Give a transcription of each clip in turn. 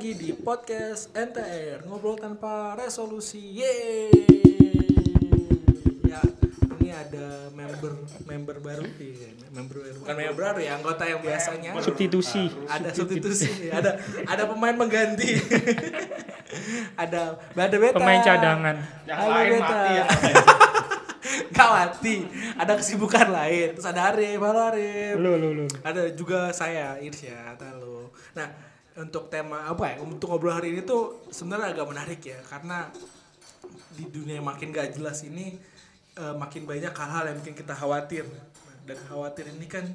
lagi di podcast NTR Ngobrol tanpa resolusi. Yeay. Ya ini ada member member baru iya, member baru. Bukan member baru ya anggota yang biasanya. Substitusi. Ada substitusi ada ada pemain pengganti ada ada beta. Pemain cadangan. Yang Halo, lain Beta. mati ya. Kawati ada kesibukan lain. Terus ada Arif halo Arif. Lu lu lu ada juga saya Irsya halo. Nah untuk tema apa ya untuk ngobrol hari ini tuh sebenarnya agak menarik ya karena di dunia yang makin gak jelas ini eh, makin banyak hal-hal yang bikin kita khawatir. Dan khawatir ini kan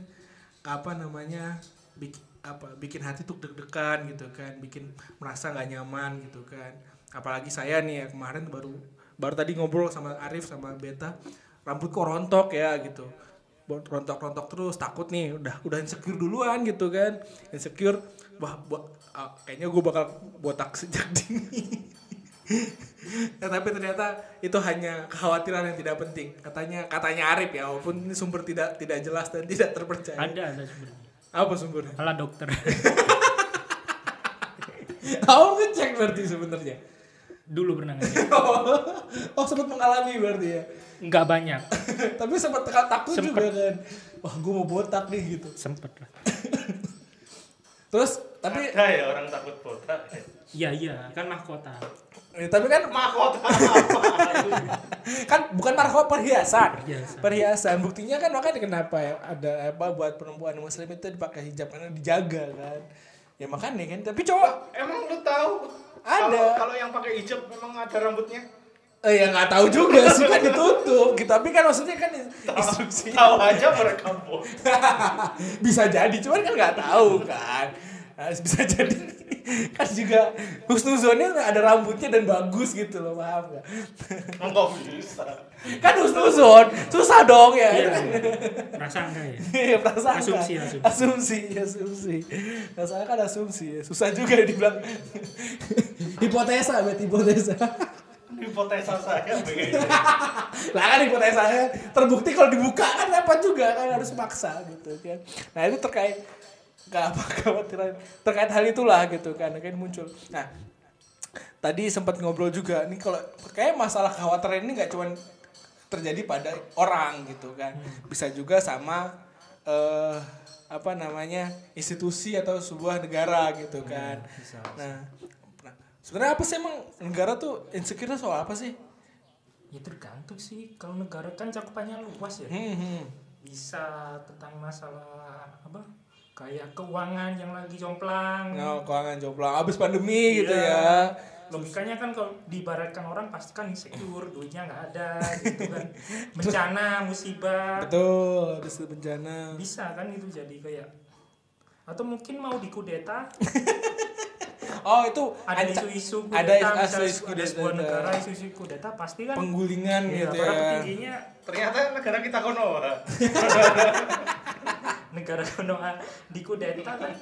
apa namanya bikin apa bikin hati tuh deg-degan gitu kan bikin merasa nggak nyaman gitu kan. Apalagi saya nih ya kemarin baru baru tadi ngobrol sama Arif sama Beta rambutku rontok ya gitu rontok-rontok terus takut nih udah udah insecure duluan gitu kan. Insecure wah bu- ah, kayaknya gue bakal botak sejak dini. Nah, tapi ternyata itu hanya kekhawatiran yang tidak penting. Katanya katanya Arif ya walaupun ini sumber tidak tidak jelas dan tidak terpercaya. Ada ada sebenarnya apa sumbernya? Ala dokter. Kamu ngecek berarti sebenarnya. Dulu pernah ngecek oh sempat mengalami berarti ya. nggak banyak Tapi sempat takut Sempet. juga kan. Wah gue mau botak nih gitu. sempet lah Terus tapi Ada ya orang takut botak. iya iya kan mahkota eh, tapi kan Mahkota kan bukan marco perhiasan. Perhiasan. Perhiasan. Buktinya kan makanya kenapa ya ada apa buat perempuan muslim itu dipakai hijab karena dijaga kan. Ya makanya kan. Tapi cowok Emang lu tahu? Ada. Kalau yang pakai hijab memang ada rambutnya. eh ya nggak tahu juga sih kan ditutup. Gitu. Tapi kan maksudnya kan instruksi. Tahu aja mereka bisa jadi cuman kan nggak tahu kan bisa jadi kan juga husnuzonnya ada rambutnya dan bagus gitu loh paham nggak Enggak bisa. kan husnuzon susah dong ya iya merasa enggak ya Iya, prasangka. Asumsi, asumsi. asumsi asumsi prasangka kan asumsi ya. susah juga ya dibilang hipotesa bet hipotesa Hipotesa saya begitu. lah kan hipotesanya terbukti kalau dibuka kan dapat juga kan harus maksa gitu kan nah itu terkait apa kekhawatiran. Terkait hal itulah gitu kan kan muncul. Nah tadi sempat ngobrol juga nih kalau kayak masalah kekhawatiran ini nggak cuman terjadi pada orang gitu kan. Bisa juga sama eh apa namanya institusi atau sebuah negara gitu kan. bisa, nah nah, sebenarnya apa sih emang negara tuh insecure soal apa sih? Ya tergantung sih kalau negara kan cakupannya luas ya. Hmm, hmm. bisa tentang masalah apa kayak keuangan yang lagi jomplang Nah, keuangan jomplang abis pandemi gitu Iya. ya. logikanya kan kalau diibaratkan orang pasti kan insecure duitnya nggak ada gitu kan bencana musibah Betul, habis itu bencana. bisa kan itu jadi kayak atau mungkin mau dikudeta Oh, itu ada isu-isu ada kudeta isu- misalnya isu ada kudeta. sebuah negara isu-isu kudeta pasti kan penggulingan Iya, gitu ya. petingginya Ternyata negara kita Konoha. negara Konoha dikudeta kan.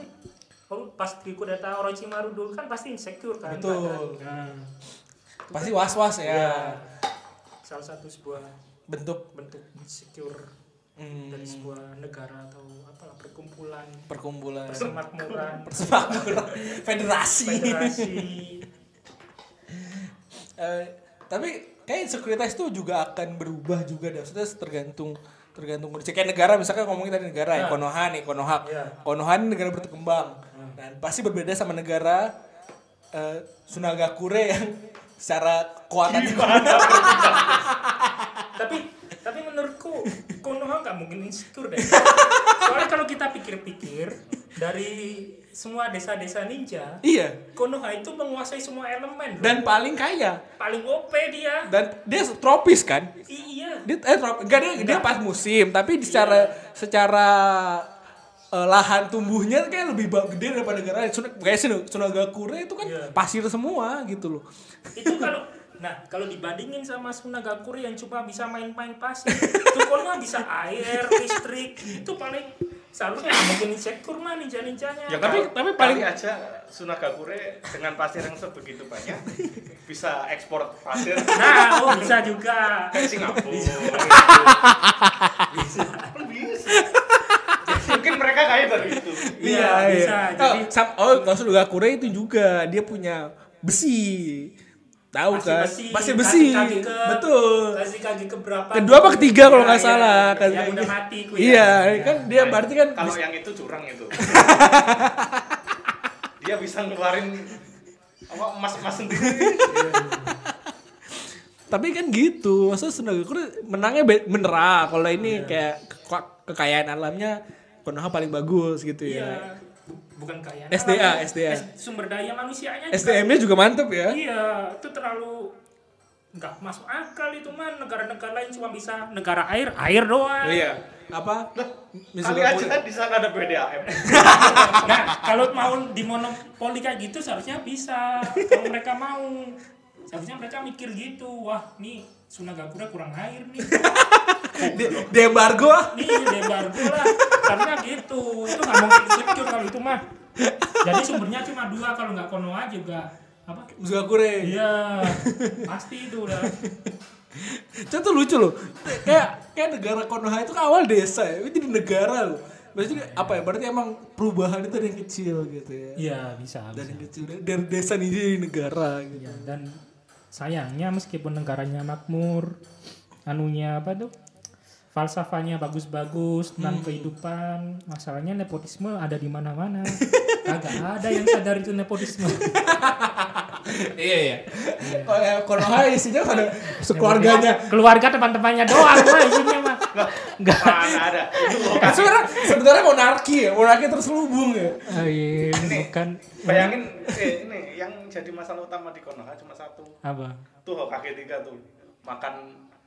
Oh, pas dikudeta Orochimaru dulu kan pasti insecure kan Betul. Nah, Pasti was-was ya. ya salah satu sebuah Bentuk. bentuk insecure hmm, dari sebuah negara atau apalah perkumpulan. Perkumpulan. Persemakmuran. Persemakmuran. Federasi. federasi. Eh, tapi kayak sekuritas itu juga akan berubah juga. Maksudnya tergantung tergantung kondisi. Kayak negara misalkan ngomongin tadi negara ya, Nah. Konoha nih, Konoha. Iya. Konoha ini negara berkembang. Dan pasti berbeda sama negara eh, Sunagakure yang secara kekuatan tapi tapi menurutku Konoha nggak mungkin insecure deh soalnya kalau kita pikir-pikir dari semua desa-desa ninja Iya. Konoha itu menguasai semua elemen loh. Dan paling kaya. paling OP dia Dan dia tropis kan? iya Dia eh trop, enggak dia, dia pas musim, tapi secara secara eh, lahan tumbuhnya kayak lebih gede daripada negara lain. Kayak Sun- Sunagakure itu kan Iya. pasir semua gitu loh. itu kalau nah kalau dibandingin sama Sunagakure yang cuma bisa main-main pasir itu Konoha bisa air listrik itu paling seharusnya nggak mungkin insecure mah ninja-ninjanya Ya Tapi- tapi paling- aja Sunagakure dengan pasir yang sebegitu banyak bisa ekspor pasir nah oh bisa juga ke Singapura. bisa Bisa. Mungkin mereka kaya dari itu. Iya, bisa. Oh, Jadi sam, oh maksud Gakure itu juga dia punya besi. Tahu kan? besi, Pasti besi. kaki ke- Betul. kasih kaki ke berapa Kedua apa ketiga kalau Iya, nggak iya, salah. iya. Kasih yang kaki. udah mati ku ya. Iya, Iya. kan dia Nah, berarti kan kalau yang itu curang itu. Dia bisa ngeluarin apa emas-emas sendiri. tapi kan gitu. Maksudnya Sunagakure menangnya be- bener ah. Kalau ini Iya. kayak ke- kekayaan alamnya Konoha paling bagus gitu Iya. ya. Bukan kaya. SDA, SDA. Sumber daya manusianya juga SDM-nya juga mantep ya. Iya, itu terlalu nggak masuk akal itu man negara-negara lain cuma bisa negara air air doang. Iya. Apa? Kali Mizugakure. aja di sana ada BDAM. Nah kalau mau dimonopoli kayak gitu seharusnya bisa kalau mereka mau seharusnya mereka mikir gitu wah nih Sunagakure kurang air nih Di, di embargo ah. nih debargo lah karena gitu itu nggak mungkin secure kalau itu mah jadi sumbernya cuma dua kalau nggak Konoha juga apa Mizugakure. iya pasti itu udah Contoh lucu loh. Kayak kayak negara Konoha itu kan awal desa ya. Itu jadi negara loh. Maksudnya apa ya? Berarti emang perubahan itu dari yang kecil gitu ya. iya bisa, Dari bisa. kecil dari desa nih jadi negara gitu. Iya, dan sayangnya meskipun negaranya makmur anunya apa tuh? Falsafahnya bagus-bagus tentang kehidupan. Masalahnya nepotisme ada di mana-mana. Kagak ada yang sadar itu nepotisme. Iya iya. Oh ya Konoha isinya pada sekeluarganya. keluarga teman-temannya doang mah isinya mah enggak. Mana ada. Kan sebenarnya sebenarnya monarki ya, monarki terselubung ya. oh, iya, bukan. Bayangin eh, jadi masalah utama di Konoha cuma satu. apa Tuh Hokage tiga tuh. Makan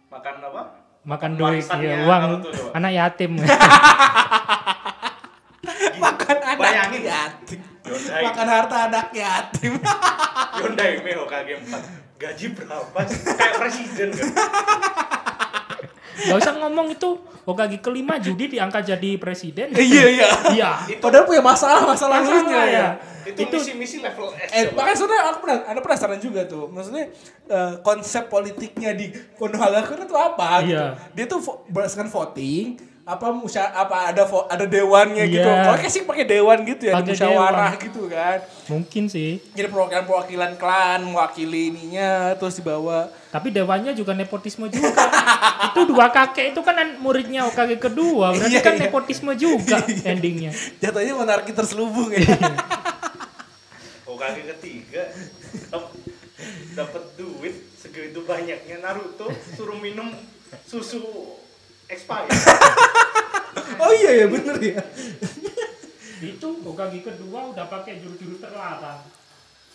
makan apa? makan duit ya uang doang. anak yatim Makan anak Bayangin. yatim. Yondai. Makan harta anak yatim. Yondai Me Hokage 4. Gaji berapa? sih? Kayak presiden kan. Gak usah ngomong itu Hokage kelima judi diangkat jadi presiden Iya iya. iya Padahal punya masalah masalah Masalah ya. ya. Itu, misi-misi level S. Eh, coba. makanya sebenarnya aku pernah ada penasaran juga tuh. Maksudnya eh, konsep politiknya di Konohagakure itu apa gitu. Iya. Dia tuh vo- berdasarkan voting apa musya apa ada vo- ada dewannya gitu. Iya. Kalau kayak sih pakai dewan gitu ya, Pakai musyawarah dewan. gitu kan. mungkin sih Jadi perwakilan-perwakilan klan mewakili ininya terus dibawa. Tapi dewannya juga nepotisme juga. itu dua kakek itu kan an- muridnya Hokage kedua, berarti Iya, kan iya. nepotisme juga endingnya. Jatuhnya monarki terselubung ya. Hokage ketiga dap- dapat duit segitu banyaknya Naruto suruh minum susu expired. oh iya ya bener ya. itu Hokage kedua udah pakai juru-juru terlarang.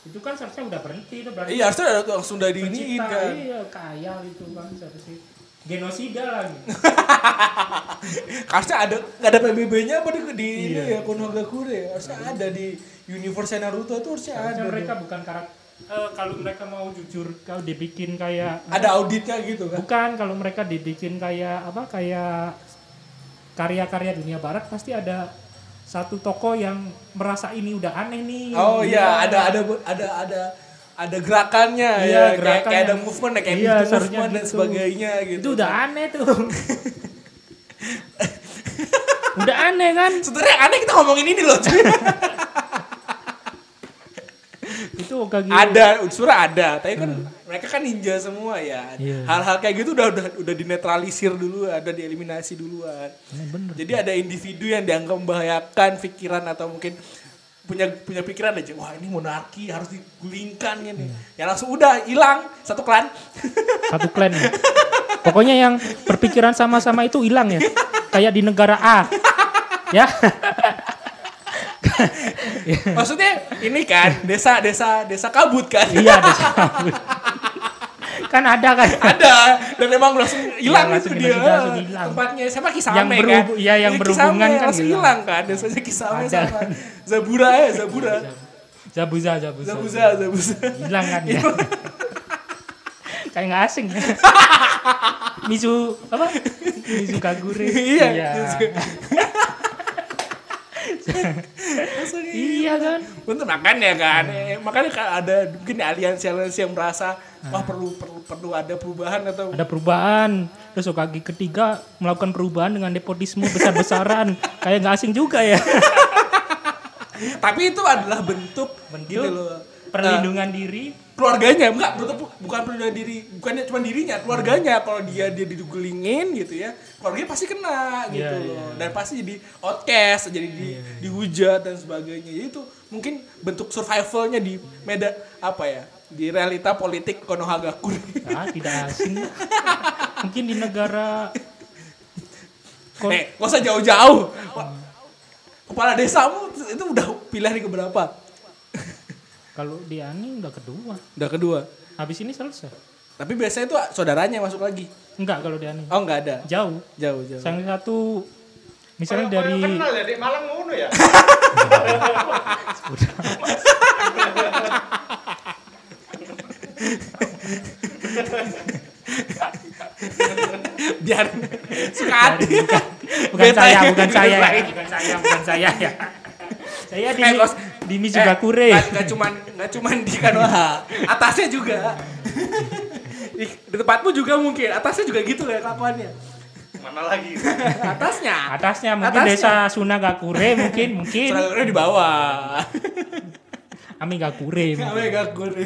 Itu kan seharusnya udah berhenti itu berarti. Iya harusnya langsung dari ini kan. Iya, kaya itu kan seharusnya. Genosida lagi. Harusnya ada nggak ada PBB-nya apa di, di ini Iya. ya Konohagakure. Harusnya ada di universe Naruto tuh harusnya ada. Harusnya mereka dong. bukan karakter kalau mereka mau jujur kalau dibikin kayak ada auditnya gitu kan. Bukan kalau mereka dibikin kayak apa kayak karya-karya dunia barat pasti ada satu toko yang merasa ini udah aneh nih. Oh iya, ada ada ada ada ada gerakannya Iya, ya, kayak, gerakannya. kayak ada movement, kayak Iya, gitu movement dan gitu. sebagainya gitu. Itu udah aneh tuh. udah aneh kan? Sebenarnya aneh kita ngomongin ini loh. Itu Hokage. ada, surah ada, tapi kan mereka kan ninja semua ya. Hmm. Iya. Hal-hal kayak gitu udah udah udah dinetralisir dulu, ada dieliminasi duluan. Aneh bener. Jadi ada individu yang dianggap membahayakan pikiran atau mungkin punya punya pikiran aja, wah ini monarki harus digulingkan ini. Iya. Ya langsung udah hilang satu klan. Satu klan. ya. Pokoknya yang berpikiran sama-sama itu hilang ya. Kayak di negara A. ya. Maksudnya ini kan desa desa desa kabut kan. iya ada sabun. Kan ada kan. ada dan emang langsung hilang Iya, itu dia langsung hilang. tempatnya sama kisame Yang kan iya, yang Kisame berhubungan kan langsung hilang. kan desanya kisame Ada. sama zabura ya zabura Zabuza, zabuza. zabuza zabuza hilang kan ya. Kayak nggak asing ya. Mizu apa? Mizu Kagure. Iya. Langsung iya kan. Untuk makanya kan, eh, makanya kan ada mungkin aliansi-aliansi yang merasa wah perlu perlu perlu ada perubahan atau Ada perubahan. Terus Hokage ketiga melakukan perubahan dengan nepotisme besar-besaran. Kayak nggak asing juga ya. Tapi itu adalah bentuk, Bentuk gitu loh. Perlindungan diri Eh, keluarganya enggak bukan perlindungan diri, bukannya cuma dirinya, keluarganya kalau dia dia digulingin gitu ya. Keluarganya pasti kena gitu Iya, loh. iya. Dan pasti jadi outcast, jadi di, dihujat dan sebagainya. Jadi itu mungkin bentuk survivalnya di medan apa ya? Di realita politik Konohagakure. ah tidak asing mungkin di negara Kon- Eh, gak usah jauh-jauh. Kepala desamu itu udah pilihan yang keberapa? Kalau di Ani udah kedua Udah kedua. habis ini selesai Tapi biasanya itu saudaranya yang masuk lagi. enggak kalau di Ani Oh, enggak ada. jauh Jauh, jauh. yang satu misalnya kayak dari kenal ya di Malang ngono ya. Biar suka hati. bukan Beta saya ya. bukan saya ya. bukan saya bukan saya ya saya di Eh, di Mizugakure Eh, nggak cuman nggak cuman di Kanoha, atasnya juga. di, di tempatmu juga mungkin, atasnya juga gitu ya kelakuannya. Mana lagi? atasnya. atasnya mungkin Atasnya. desa Sunagakure mungkin mungkin Seragamnya di bawah. Amigakure Kami mungkin. gak kure.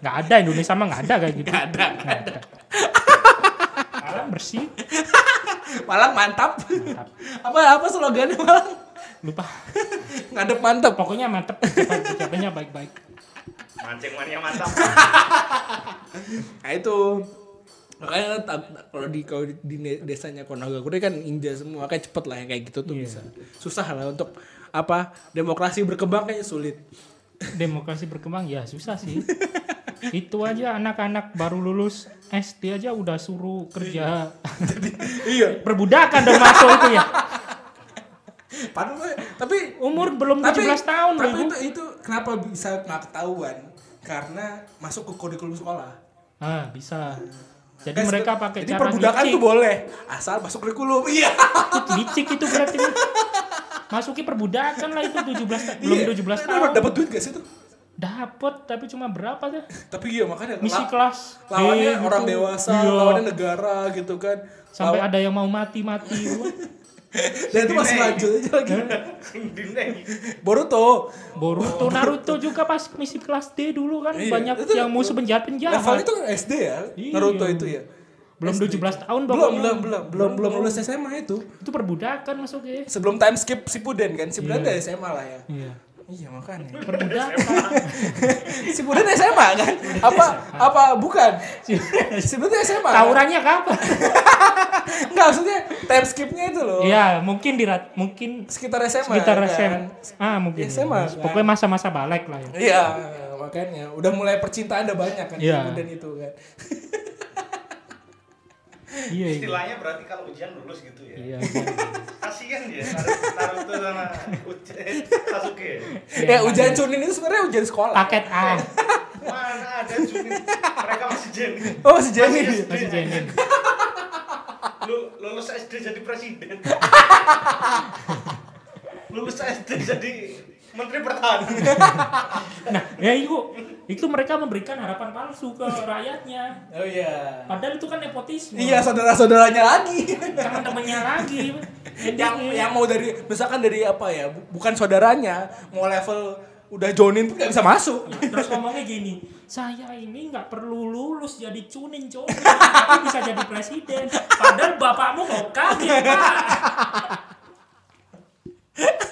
nggak ada Indonesia mah nggak ada kayak gitu Nggak ada. Nggak ada Malang bersih Malang mantap. Mantap. apa apa slogannya Malang? Lupa. Ngadep mantap. pokoknya mantep. Ucapan ucapannya baik-baik. Mancing mania mantap. Nah itu. Makanya kalau di kalau di, desanya Konogakure kan ninja semua kayak cepet lah yang kayak gitu tuh Iya. bisa. Susah lah untuk apa demokrasi berkembang kayaknya sulit. Demokrasi berkembang ya susah sih. Itu aja anak-anak baru lulus SD aja udah suruh kerja. Iya. Perbudakan dong masuk itu ya padahal tapi umur belum 17 tapi, tahun loh tapi itu itu kenapa bisa nggak ketahuan? Karena masuk ke kurikulum sekolah. Ah bisa. Jadi Kan mereka pakai jadi cara perbudakan licik. tuh boleh. Asal masuk kurikulum. Iya. Itu licik itu berarti. Masuki perbudakan lah itu 17 ta- belum Iya. 17 Tapi tahun. dapat duit gak sih tuh? Dapat tapi cuma berapa tuh? Tapi iya makanya misi la- kelas. lawannya D orang gitu. dewasa Iya. lawannya negara gitu kan. Sampai Lawan- ada yang mau mati-mati. dan itu masih lanjut aja lagi. Boruto. Boruto Naruto juga pas misi kelas D dulu kan Iya, banyak itu- yang musuh penjahat-penjahat. Level itu kan SD ya? Iya. Naruto itu ya? Belum SD. 17 tahun belum pokoknya. belum belum belum belum lulus SMA itu. Itu perbudakan masuknya sebelum time skip Shippuden kan? Shippuden Iya. dari SMA lah ya. Iya iya makanya perbudakan Shippuden SMA kan apa apa bukan Shippuden SMA kan? tawurannya kapan enggak maksudnya time skipnya itu loh Iya, mungkin di rat- mungkin sekitar SMA sekitar kan? SM. Ah, mungkin. SMA, kan? Pokoknya masa-masa balik lah ya. iya makanya udah mulai percintaan udah banyak kan Iya. Shippuden itu kan Iya, iya. Istilahnya berarti kalau ujian lulus gitu ya. Iya. Kasihan ya Naruto sama ujian Sasuke. Iya, ya ujian Chunin itu sebenarnya ujian sekolah Paket A. Mana ada Junin? Mereka masih Jenin. oh masih Jenny Masih Masih jenin. Lu lulus SD jadi presiden. lulus SD jadi menteri pertahanan. Nah, ya itu itu mereka memberikan harapan palsu ke rakyatnya. oh iya Padahal itu kan nepotisme. iya saudara-saudaranya lagi Teman-temannya lagi. yang yang mau dari misalkan dari apa ya bu- bukan saudaranya mau level udah jonin pun nggak bisa masuk Terus ngomongnya gini, saya ini nggak perlu lulus jadi cunin cunin, tapi bisa jadi presiden. Padahal bapakmu mau kaget pak.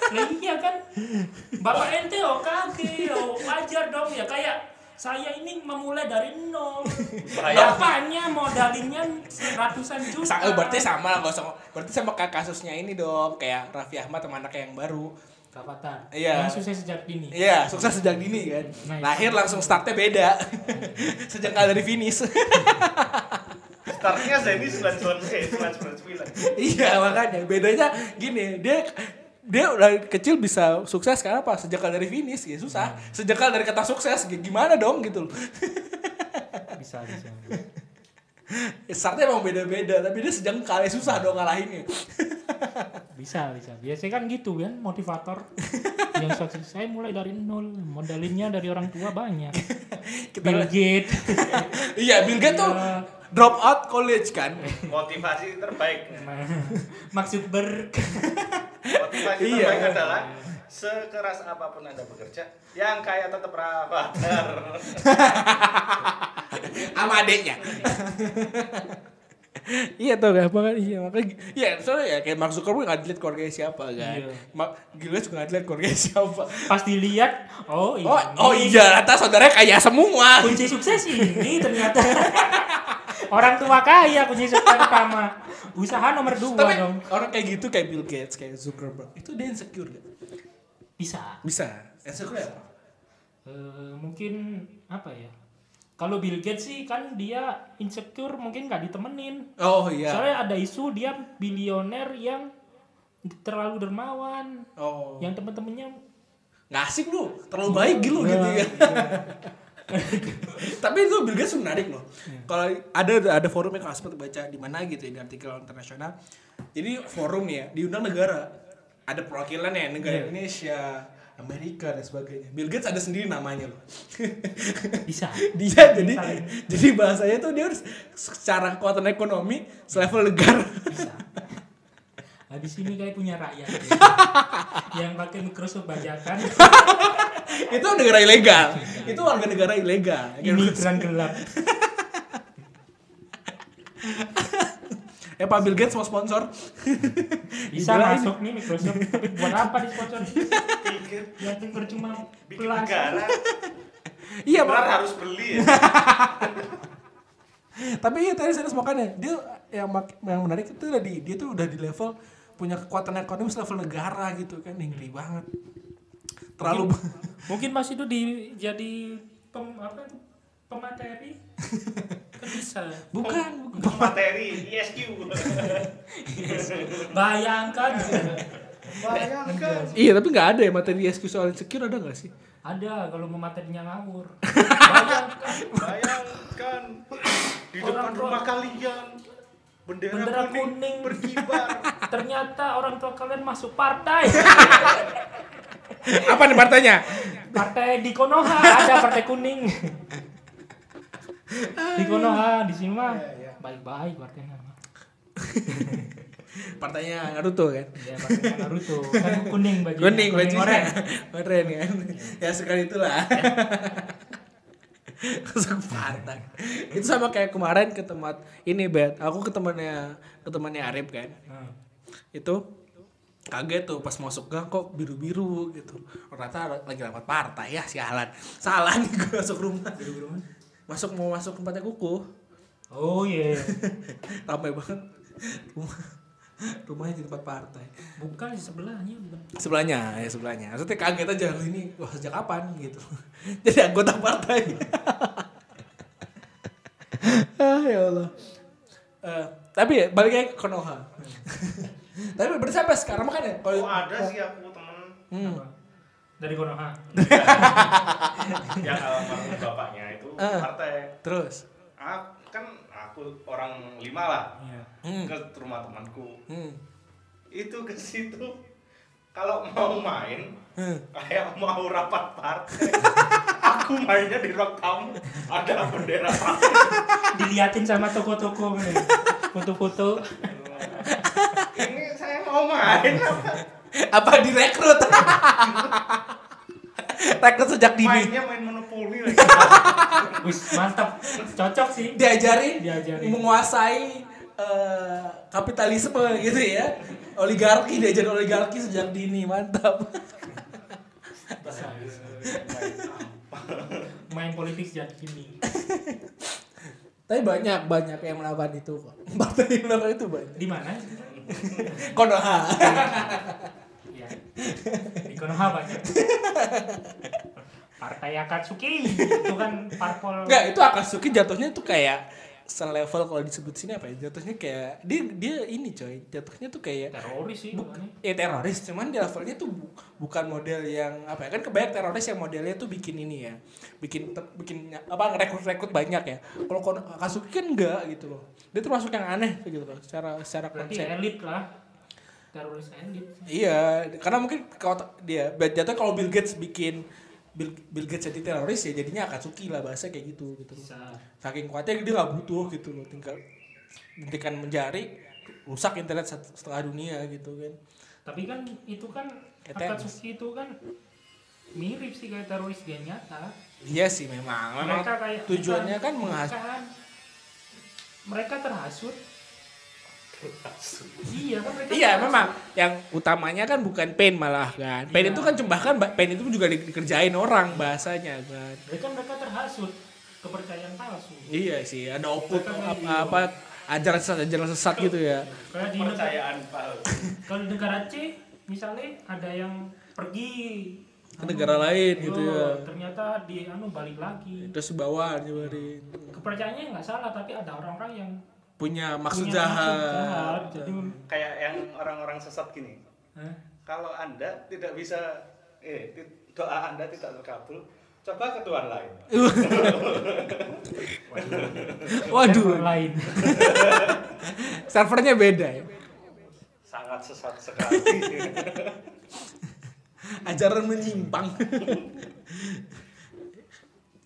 Nah iya kan, bapak ente oh kaget, oh wajar dong ya kayak saya ini memulai dari nol. Bapaknya modalinnya ratusan juta. Sa- eh, berarti sama lah nggak usah berarti sama kayak kasusnya ini dong kayak Raffi Ahmad sama anaknya yang baru Kapatan. Iya. Yang sukses sejak dini. iya sukses sejak dini kan itu. lahir langsung startnya beda sejengkal dari finish Startnya Zeni 99 eh 999. iya makanya bedanya gini dia dia udah kecil bisa sukses karena apa sejengkal dari finish ya susah sejengkal dari kata sukses gi- gimana dong gitu loh Bisa bisa. startnya emang beda-beda tapi dia sejengkal ya susah dong ngalahinnya Bisa, bisa. Biasanya kan gitu kan, motivator. yang sukses saya mulai dari nol, modalinnya dari orang tua banyak. Kita Bill Gates. iya Bill Gates tuh Iya. drop out college kan Motivasi terbaik. Maksud ber Motivasi Iya. terbaik adalah sekeras apa pun anda bekerja yang kaya tetap rapater sama adeknya iya tuh kan makanya iya makanya iya soalnya ya kayak Mark Zuckerberg nggak dilihat keluarganya siapa kan Iya. Mak Gilles juga nggak dilihat keluarganya siapa Pas dilihat, oh ini. oh oh iya atas saudaranya kaya semua Kunci sukses ini ternyata. Orang tua kaya kunci sukses pertama. Usaha nomor dua tapi dong. orang kayak gitu kayak Bill Gates kayak Zuckerberg itu dia insecure gak Bisa. bisa insecure apa Eh, mungkin apa ya? Kalau Bill Gates sih kan dia insecure mungkin nggak ditemenin. oh iya Soalnya ada isu dia bilioner yang terlalu dermawan, oh yang temen-temennya nggak asik lu terlalu baik gitu gitu ya tapi itu Bill Gates menarik loh. Kalau ada ada forum yang sempat baca di mana gitu ya, di artikel internasional. Jadi forum ya diundang negara. Ada perwakilan ya negara Iya. Indonesia Amerika dan sebagainya. Bill Gates ada sendiri namanya loh. Bisa. dia jadi Saling. jadi bahasanya tuh dia harus secara kekuatan ekonomi selevel negara. Bisa. Habis ini kayak punya rakyat yang pakai Microsoft bajakan itu negara ilegal. Itu warga negara ilegal. Imigran gelap. ya Pak Bill Gates mau sponsor? Bisa masuk nih Microsoft. Tapi buat apa di sponsor? Yang denger cuma bikin negara. Iya benar Pak. harus beli ya? Tapi iya tadi saya makanya dia yang yang menarik itu udah di dia tuh udah di level punya kekuatan ekonomi level negara gitu kan. Ngeri banget terlalu Mungkin Mas itu di jadi pem, apa itu? pemateri kan bisa. bukan bukan materi ISQ Bayangkan. bayangkan iya tapi nggak ada ya materi SQ soal insecure ada nggak sih Ada kalau mau materinya ngawur. Bayangkan. bayangkan di depan Orang tua- rumah kalian bendera, Bendera kuning, kuning. berkibar Ternyata orang tua kalian masuk partai. apa nih partainya? Partai di Konoha ada partai kuning. Di Konoha di sini mah Iya, baik-baik partainya. partainya Naruto kan? Ya partainya Naruto. Kan kuning baju. kuning bajunya. oranye. keren kan? Ya sekali itulah. Masuk partai. Itu sama kayak kemarin ke tempat ini bet aku ke temannya ke temannya Arif kan? Nah, itu kaget tuh pas masuk gang kok biru-biru gitu. Ternyata lagi rapat partai ya sialan salah nih gue masuk rumah. Masuk mau masuk tempatnya kuku. Oh iya. ramai banget. Rumah rumahnya di tempat partai. Bukan di sebelahnya bukan. sebelahnya ya sebelahnya. Maksudnya kaget aja ini wah sejak kapan? Gitu. Jadi anggota partai. Ah ya Allah. Eh, tapi ya balik lagi ke Konoha tapi berarti sampai sekarang mah kan ya kalau oh ada sih aku temen Hmm. Apa? Dari Konoha. yang almarhum bapaknya itu Ah. partai terus ah, kan aku orang lima lah Iya. Hmm. ke rumah temanku Hmm. itu ke situ kalau mau main Hmm. kayak mau rapat partai aku mainnya di ruang tamu ada bendera partai Diliatin sama toko-toko. Foto-foto. Mau main apa apa direkrut rekrut sejak dini mainnya main monopoli lagi Wis mantap. Cocok sih. diajarin, Diajarin. menguasai eh, kapitalisme gitu ya oligarki diajarin oligarki sejak dini mantap. Main politik sejak kini. tapi banyak banyak yang melakukan itu kok partai yang melakukan itu banyak Di mana? Konoha Iya. Di Konoha banyak. Partai Akatsuki itu kan parpol. Enggak, itu Akatsuki jatuhnya tuh kayak selevel kalau disebut sini apa ya? Jatuhnya kayak dia dia ini coy jatuhnya tuh kayak teroris sih Buk- ya teroris cuman di levelnya tuh bu- bukan model yang apa ya? Kan kebanyak teroris yang modelnya tuh bikin ini ya bikin te- bikin apa rekrut rekrut banyak ya. Kalau Kon- Akatsuki kan enggak gitu loh. Dia termasuk yang aneh gitu loh secara secara Berarti konsep. elit lah. Teroris elit. iya karena mungkin kalau dia jatuhnya kalau Bill Gates bikin Bill, Bill Gates jadi teroris ya jadinya Akatsuki lah bahasa kayak gitu gitu loh Bisa. saking kuatnya dia nggak butuh gitu loh tinggal hentikan menjari rusak internet set- setengah dunia gitu kan Tapi kan itu kan Kayak Akatsuki itu kan mirip sih kayak teroris dia nyata. Iya sih memang. Memang mereka kayak tujuannya bukan- kan menghas- bukan. Mereka terhasut. Iya kan. Iya memang yang utamanya kan bukan pain malah kan. Pain Iya. itu kan bahkan ba- pain itu juga di- dikerjain orang bahasanya kan. Mereka mereka terhasut kepercayaan palsu. Iya sih ada okut apa, apa ajaran sesat ajaran sesat gitu ya. Kayak di negara, Kepercayaan palsu. kalau di negara C misalnya ada yang pergi Ke negara lain gitu oh, ya. Ternyata di anu balik lagi. Terus bawa nyebarin Kepercayaannya nggak salah tapi ada orang-orang yang punya maksud punya jahat. maksud jahat. Jadi Kayak yang orang-orang sesat gini. Hah? Kalau Anda tidak bisa eh doa Anda tidak terkabul, coba ke Tuhan lain. Waduh, server lain. servernya beda ya. Sangat sesat sekali. Ajaran menyimpang.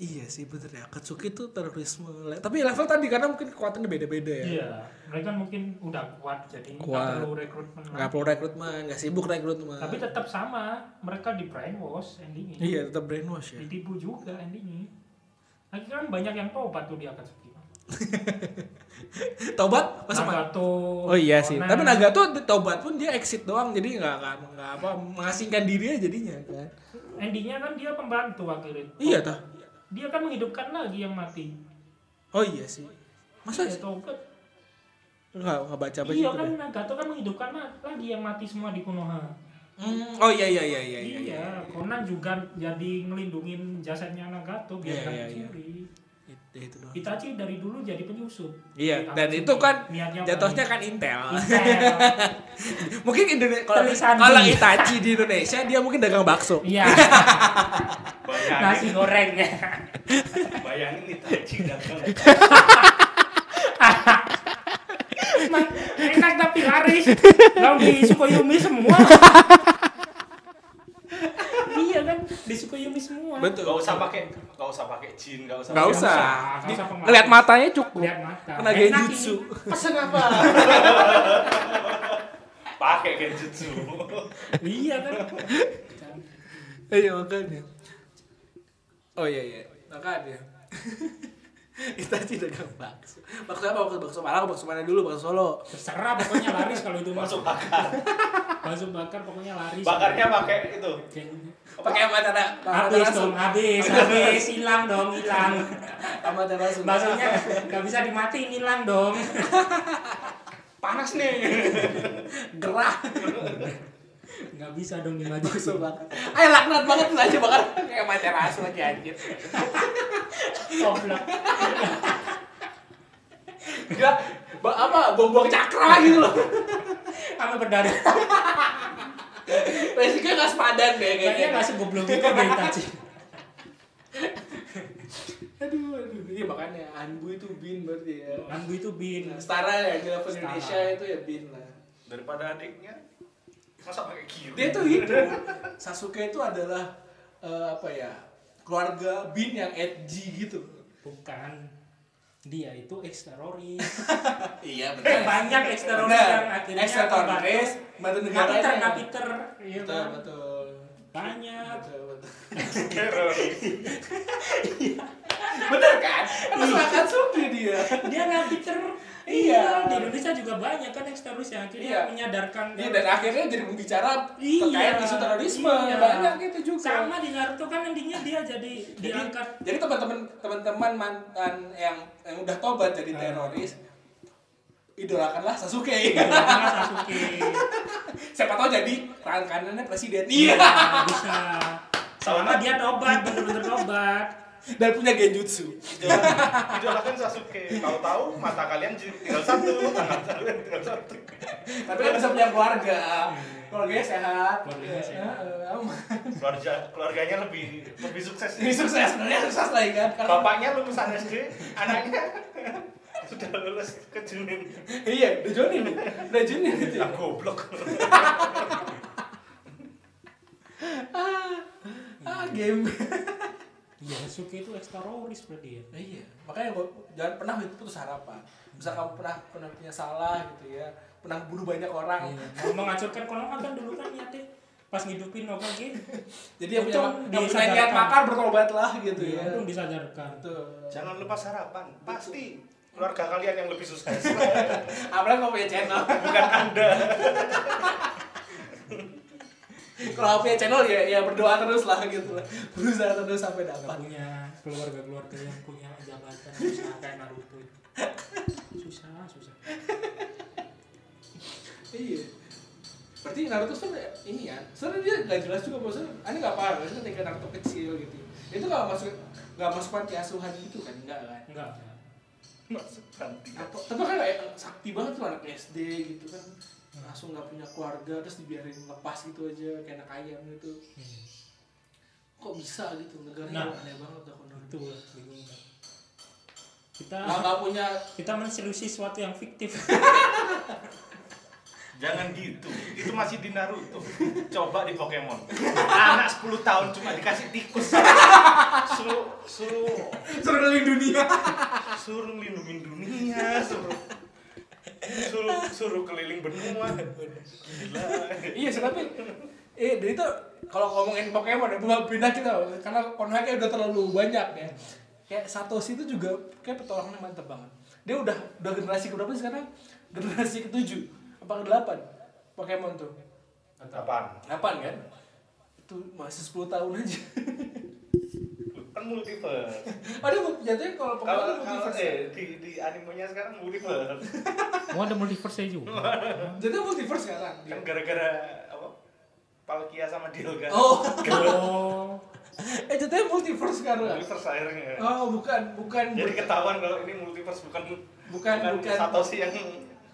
Iya sih bener ya. Katsuki itu terorisme. Tapi level tadi karena mungkin kekuatannya beda-beda ya. Iya, mereka mungkin udah kuat jadi Kuat. perlu rekrutmen. Nggak perlu rekrutmen, nggak sibuk rekrutmen. Tapi tetap sama, mereka di brainwash endingnya. iya tetap brainwash ya. Ditipu juga endingnya. Lagi kan banyak yang tobat tuh di Akatsuki. Tobat masa ma- Nagato. Oh iya sih. Conan. Tapi Nagato tobat pun dia exit doang jadi nggak nggak apa mengasingkan diri aja jadinya kan. endingnya kan dia pembantu akhirnya. Iya tah. Dia kan menghidupkan lagi yang mati. Oh iya sih. Masa Dia tobat. nggak nggak baca apa Iya gitu kan. Nagato kan menghidupkan la- lagi yang mati semua di Konoha. Hmm, oh iya iya iya iya iya. Iya, Conan juga jadi ngelindungin jasadnya Nagato biar Iya, iya, iya. dicuri. Itu, itu doang. Dari dulu jadi penyusup. Iya, Di dan itu kan jatuhnya kan intel. Intel. mungkin Indonesia kalau kalau di- Itachi di Indonesia dia mungkin dagang bakso. Iya, Bayangin, nasi gorengnya. bayangin Itachi dagang. Enak tapi laris. Lalu di Sukoyumi semua. Kan, di Sukoyumi semua. Betul. Gak usah pakai, gak usah pakai jin, gak usah. Pakai- usah. Ngeliat matanya cukup. Lihat mata. Kena Enak genjutsu. Pesen apa? pakai genjutsu. Iya kan. Iya makanya. Oh iya iya. Makanya. Itachi dagang bakso. Bakso apa? Bakso, bakso Malang, bakso mana dulu? Bakso Solo. Terserah pokoknya laris kalau itu Masuk masuk. bakar. Bakso bakar pokoknya laris. Bakarnya pakai itu. Pakai apa cara? habis dong, habis, habis, hilang dong, hilang. Sama cara. Baksonya nggak bisa dimatiin, hilang dong. Panas nih. gerah. Nggak bisa dong Bakso dimatiin. bakar. Ayo laknat banget tuh aja bakar kayak materasu lagi anjir. Goblok. Enggak ba- apa bom-bom cakra gitu loh. Sampai berdarah. Basicnya nggak sepadan deh Kayaknya kayaknya. nggak segoblok itu dari Itachi. Aduh, aduh. Iya makanya Anbu itu bin berarti ya. Anbu itu bin. Nah, setara ya di level. Indonesia itu ya bin lah. Daripada adiknya. Masa pakai kiri? Dia tuh itu. Sasuke itu adalah eh, apa ya? Keluarga bin yang edgy gitu. Bukan. Dia itu ex teroris. Iya Banyak ex teroris yang akhirnya Extra teroris, negara. Napiter, napiter. Iya Betul, kan? betul. Banyak. Betul, betul. Teroris. Bener kan? Kan masuk Akatsuki dia. Dia napiter. Iya. Di Indonesia juga banyak kan ex teroris yang akhirnya Iya. menyadarkan. Iya dan akhirnya jadi pembicara Iya. terkait isu terorisme Iya. banyak itu juga. Sama di Naruto kan endingnya dia jadi Jadi, diangkat. jadi teman-teman teman-teman mantan yang yang udah tobat jadi Ah. teroris idolakanlah Sasuke. Karena Sasuke. Siapa tahu jadi tangan kanannya presiden. Iya, bisa. Selama dia tobat, bener-bener tobat. Dan punya genjutsu. Idola- Idolakan Sasuke. Tahu-tahu mata kalian tinggal satu, tangan kalian tinggal satu. Tapi kan bisa punya keluarga. Keluarganya sehat. Keluarganya sehat. Eh. Keluarga keluarganya lebih lebih sukses. Ini sukses, sebenarnya sukses lah ya kan. Karena- Bapaknya lulusan SD, anaknya sudah lulus ke Junin. Iya, udah Joni nih. Udah Joni gitu ya. Ah, goblok. Ah, game. Iya, Sasuke itu ex teroris berarti ya. Iya, makanya gua jangan pernah itu putus harapan. Misal kamu pernah pernah punya salah gitu ya, pernah bunuh banyak orang. Iya. Mau menghancurkan konoha kan dulu kan niatnya pas ngidupin apa gitu. Jadi yang punya, yang punya niat makar bertobatlah gitu Iya, ya. untung disadarkan. Betul. Jangan lupa sarapan. Pasti keluarga kalian yang lebih sukses. Apalagi kalau punya channel. Bukan Anda. kalau punya channel ya ya berdoa terus lah gitu lah. Berusaha terus sampai dapat. punya keluarga-keluarga yang punya jabatan susah kayak Naruto itu. Susah, susah. Iya. Berarti Naruto tuh ini ya, sebenarnya dia gak jelas juga maksudnya. Ini gak paham, maksudnya ketika Naruto kecil gitu. Itu gak masuk gak masuk panti asuhan gitu kan, enggak kan? Enggak. Masuk panti. Apa, tapi kan kayak sakti banget tuh anak SD gitu kan langsung nggak punya keluarga terus dibiarin lepas gitu aja kayak anak ayam gitu kok bisa gitu negaranya Nah. aneh banget dah kalau Itu bingung kan. Kita nggak punya kita menseriusi sesuatu yang fiktif. Jangan gitu. Itu masih di Naruto. Coba di Pokemon. Anak 10 tahun cuma dikasih tikus. Suruh suruh suruh keliling dunia suruh lindungin dunia, suruh suruh suruh keliling benua. Gila. iya sih tapi eh dari itu kalau ngomongin Pokemon ya bukan pindah kita karena Konoha kayak udah terlalu banyak ya kayak Satoshi itu juga kayak petualangannya mantep banget dia udah udah generasi keberapa sih sekarang generasi ketujuh apa ke delapan Pokemon tuh Apaan? delapan kan itu masih 10 tahun aja Kan multiverse. oh dia mau- jatuhnya kalau Pokemon Kalau tuh kalau multiverse eh ya? di di animenya sekarang multiverse. Oh ada multiverse juga. jadi multiverse sekarang. Kan gara-gara apa? Palkia sama Dialga. oh Oh. eh jatuhnya multiverse sekarang Multiverse akhirnya. oh bukan bukan Jadi ketahuan kalau ini multiverse bukan Bukan- bukan. Satoshi yang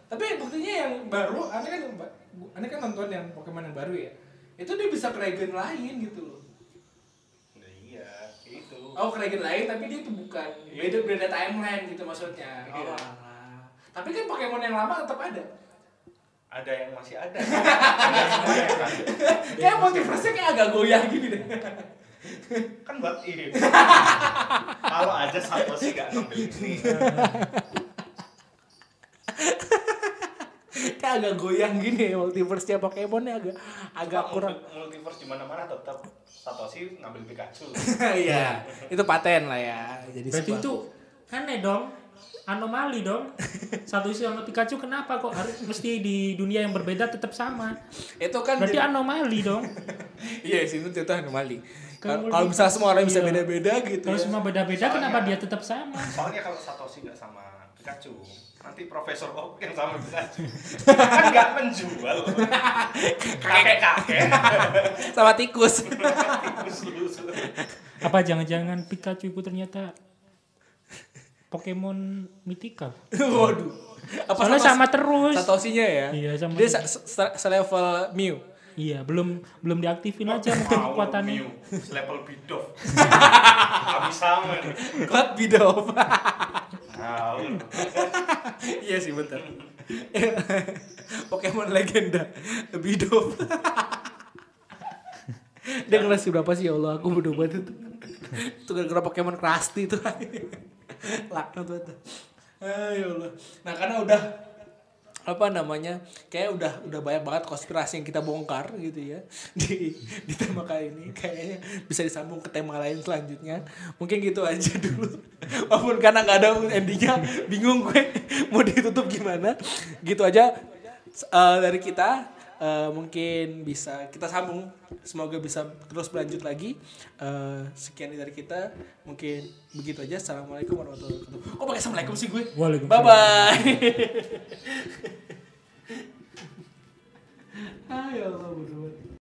Tapi buktinya yang baru, aneh kan aneh kan nonton yang Pokemon yang baru ya. Itu dia bisa ke regen lain gitu loh. Iya. Oh, ke regen lain tapi dia itu bukan beda beda timeline gitu maksudnya. Iya. Oh, alah. Tapi kan Pokemon yang lama tetap ada. Ada yang masih ada. Kayak multiverse kayak agak goyah gini deh. kan buat ini. Kalau aja Satoshi gak ngambil ini. kayak agak goyang gini multiverse-nya Pokemon-nya agak agak Cuma kurang. multi- multiverse di mana-mana tetap Satoshi ngambil Pikachu. Iya, itu paten lah ya. Jadi Berarti sebuah- itu aneh dong. Anomali dong. Satu isi sama Pikachu kenapa kok harus mesti di dunia yang berbeda tetap sama? itu kan Berarti jadi- anomali dong. Iya sih itu contoh anomali. Kalau Kalau misalnya semua orang bisa iya. beda-beda gitu. Kalau ya. semua beda-beda kenapa dia tetap sama? Soalnya kalau Satoshi nggak sama Pikachu, nanti Profesor Oak yang sama Pikachu kan nggak menjual. Kakek-kakek. sama tikus. Tikus lu. Apa jangan-jangan Pikachu itu ternyata Pokemon Mythical? Waduh. Apa Soalnya sama terus. Satoshinya ya? Iya, sama Dia se- se- selevel Mew. Iya, belum belum diaktifin aja mungkin kekuatannya. Mew, level Bidoff. Habis sama nih. God Bidov. Nah, iya sih betul. Pokemon legenda Bidov. Dia kelas berapa sih ya Allah? Aku bodoh banget itu. Itu gara-gara Pokemon Krusty itu. Laknat banget. Ah, ya Allah. Nah, karena udah apa namanya kayak udah udah banyak banget konspirasi yang kita bongkar gitu ya di di tema kali ini. Kayaknya bisa disambung ke tema lain selanjutnya. Mungkin gitu aja dulu. Walaupun karena nggak ada endingnya bingung gue mau ditutup gimana. Gitu aja eh, dari kita Eh, mungkin bisa kita sambung. Semoga bisa terus berlanjut lagi. Eh, sekian dari kita. Mungkin begitu aja. Assalamualaikum warahmatullahi wabarakatuh. Kok pakai assalamualaikum sih gue? Waalaikumsalam. bye bye Ayo Allah.